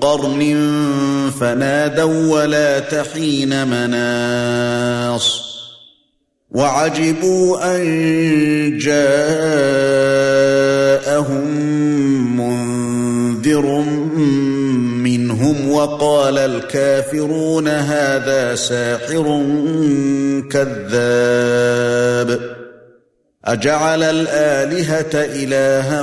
قرن فنادوا ولا تحين مناص وعجبوا أن جاءهم منذر منهم وقال الكافرون هذا ساحر كذاب أجعل الآلهة إلها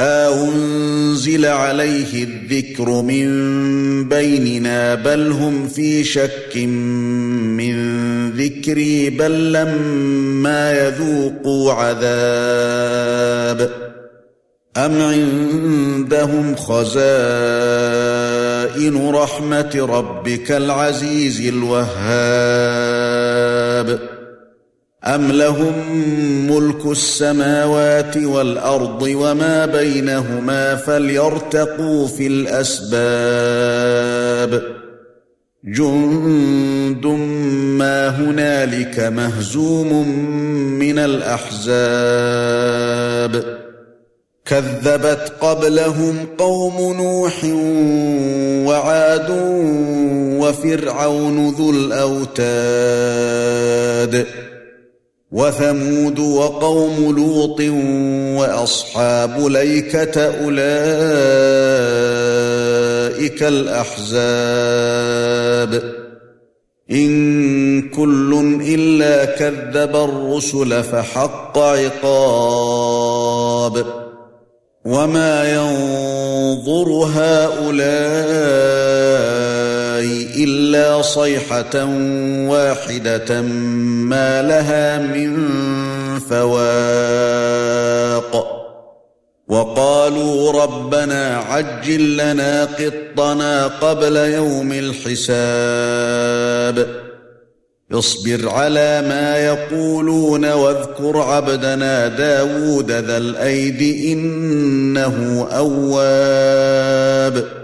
أنزل عليه الذكر من بيننا بل هم في شك من ذكري بل لما يذوقوا عذاب. أم عندهم خزائن رحمة ربك العزيز الوهاب؟ أَمْ لَهُم مُلْكُ السَّمَاوَاتِ وَالْأَرْضِ وَمَا بَيْنَهُمَا فَلْيَرْتَقُوا فِي الْأَسْبَابِ جُندٌ مَّا هُنَالِكَ مَهْزُومٌ مِّنَ الْأَحْزَابِ كَذَّبَتْ قَبْلَهُمْ قَوْمُ نُوحٍ وَعَادٌ وَفِرْعَوْنُ ذُو الْأَوْتَادِ وثمود وقوم لوط وأصحاب ليكة أولئك الأحزاب. إن كل إلا كذب الرسل فحق عقاب. وما ينظر هؤلاء إلا صيحة واحدة ما لها من فواق. وقالوا ربنا عجل لنا قطنا قبل يوم الحساب. اصبر على ما يقولون واذكر عبدنا داود ذا الأيد إنه أواب.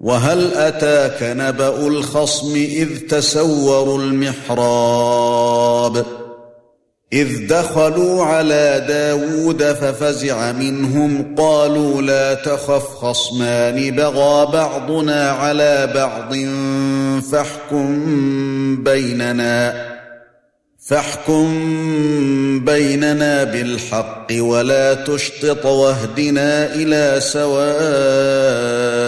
وهل أتاك نبأ الخصم إذ تسوروا المحراب إذ دخلوا على داود ففزع منهم قالوا لا تخف خصمان بغى بعضنا على بعض فاحكم بيننا فاحكم بيننا بالحق ولا تشطط واهدنا إلى سواء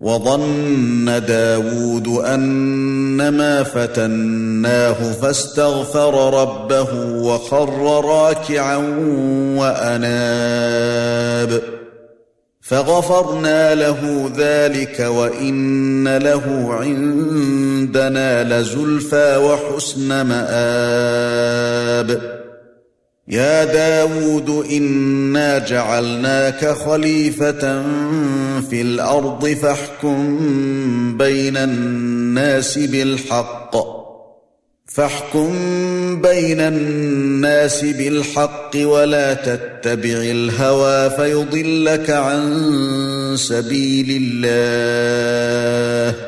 وظن داود أنما فتناه فاستغفر ربه وخر راكعا وأناب. فغفرنا له ذلك وإن له عندنا لزلفى وحسن مآب. يا داود إنا جعلناك خليفة في الأرض فاحكم بين الناس بالحق. فاحكم بين الناس بالحق ولا تتبع الهوى فيضلك عن سبيل الله.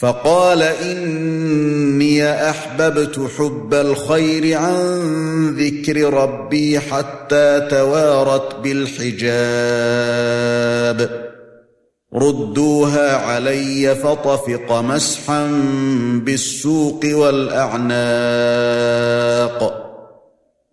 فقال إني أحببت حب الخير عن ذكر ربي حتى توارت بالحجاب. ردوها علي فطفق مسحا بالسوق والأعناق.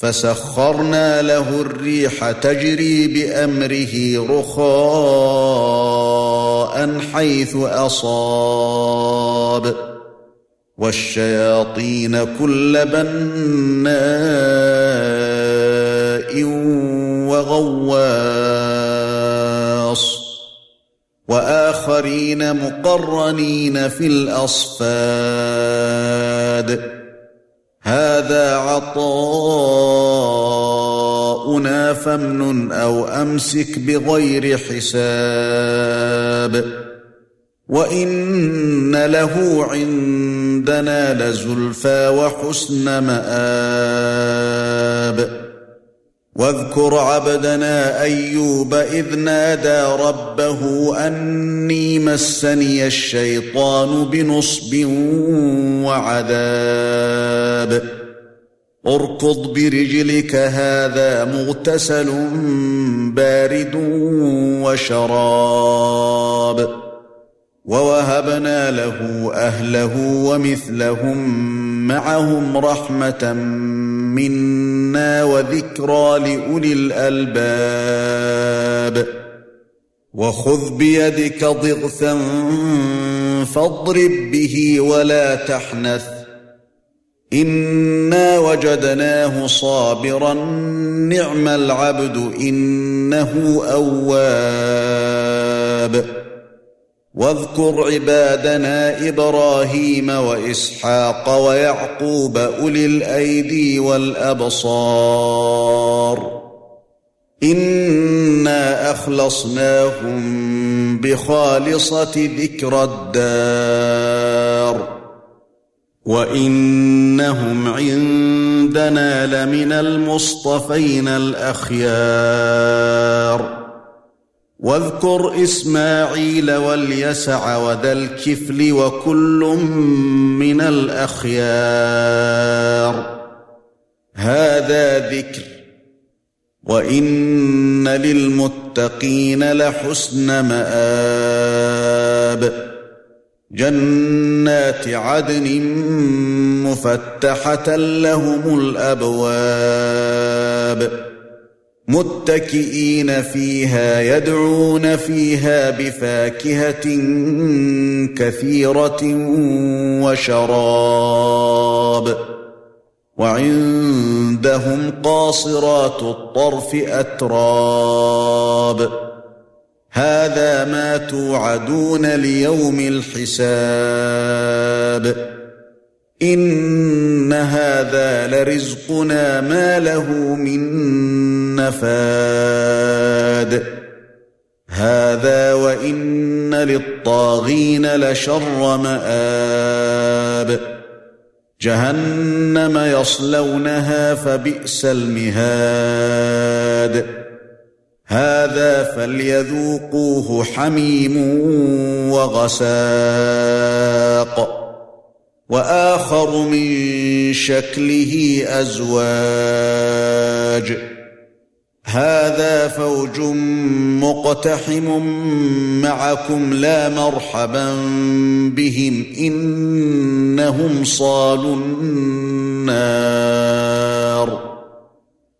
فسخرنا له الريح تجري بأمره رخاء حيث أصاب. والشياطين كل بناء وغواص. وآخرين مقرنين في الأصفاد. هذا عطاؤنا فامنن أو أمسك بغير حساب. وإن له عندنا لزلفى وحسن مآب. واذكر عبدنا أيوب إذ نادى ربه أني مسني الشيطان بنصب وعذاب. اركض برجلك هذا مغتسل بارد وشراب. ووهبنا له أهله ومثلهم معهم رحمة منا. وذكرى لأولي الألباب. وخذ بيدك ضغثا فاضرب به ولا تحنث. إنا وجدناه صابرا نعم العبد إنه أواب. واذكر عبادنا إبراهيم وإسحاق ويعقوب أولي الأيدي والأبصار. إنا أخلصناهم بخالصة ذكر الدار. وإنهم عندنا لمن المصطفين الأخيار. واذكر إسماعيل واليسع وذا الكفل وكل من الأخيار. هذا ذكر وإن للمتقين لحسن مآب. جنات عدن مفتحة لهم الأبواب. متكئين فيها يدعون فيها بفاكهة كثيرة وشراب. وعندهم قاصرات الطرف أتراب. هذا ما توعدون ليوم الحساب. ان هذا لرزقنا ما له من نفاد هذا وان للطاغين لشر مآب جهنم يصلونها فبئس المهاد هذا فليذوقوه حميم وغساق وآخر من شكله أزواج. هذا فوج مقتحم معكم لا مرحبا بهم إنهم صالوا النار.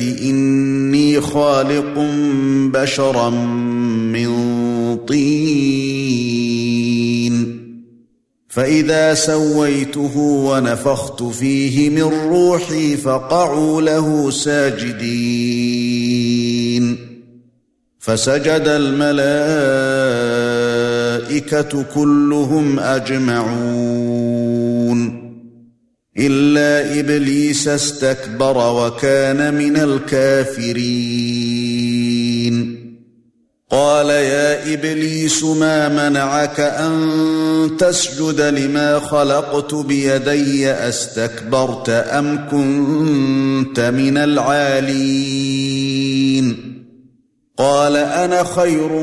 إني خالق بشرا من طين. فإذا سويته ونفخت فيه من روحي فقعوا له ساجدين. فسجد الملائكة كلهم أجمعون. إلا إبليس استكبر وكان من الكافرين. قال يا إبليس ما منعك أن تسجد لما خلقت بيدي؟ أستكبرت أم كنت من العالين؟ قال أنا خير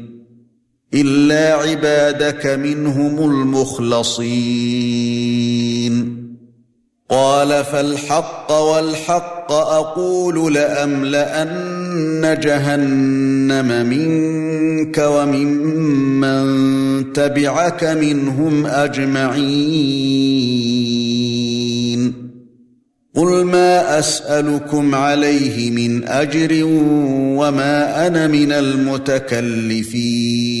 إلا عبادك منهم المخلصين. قال فالحق والحق أقول لأملأن جهنم منك وممن تبعك منهم أجمعين. قل ما أسألكم عليه من أجر وما أنا من المتكلفين.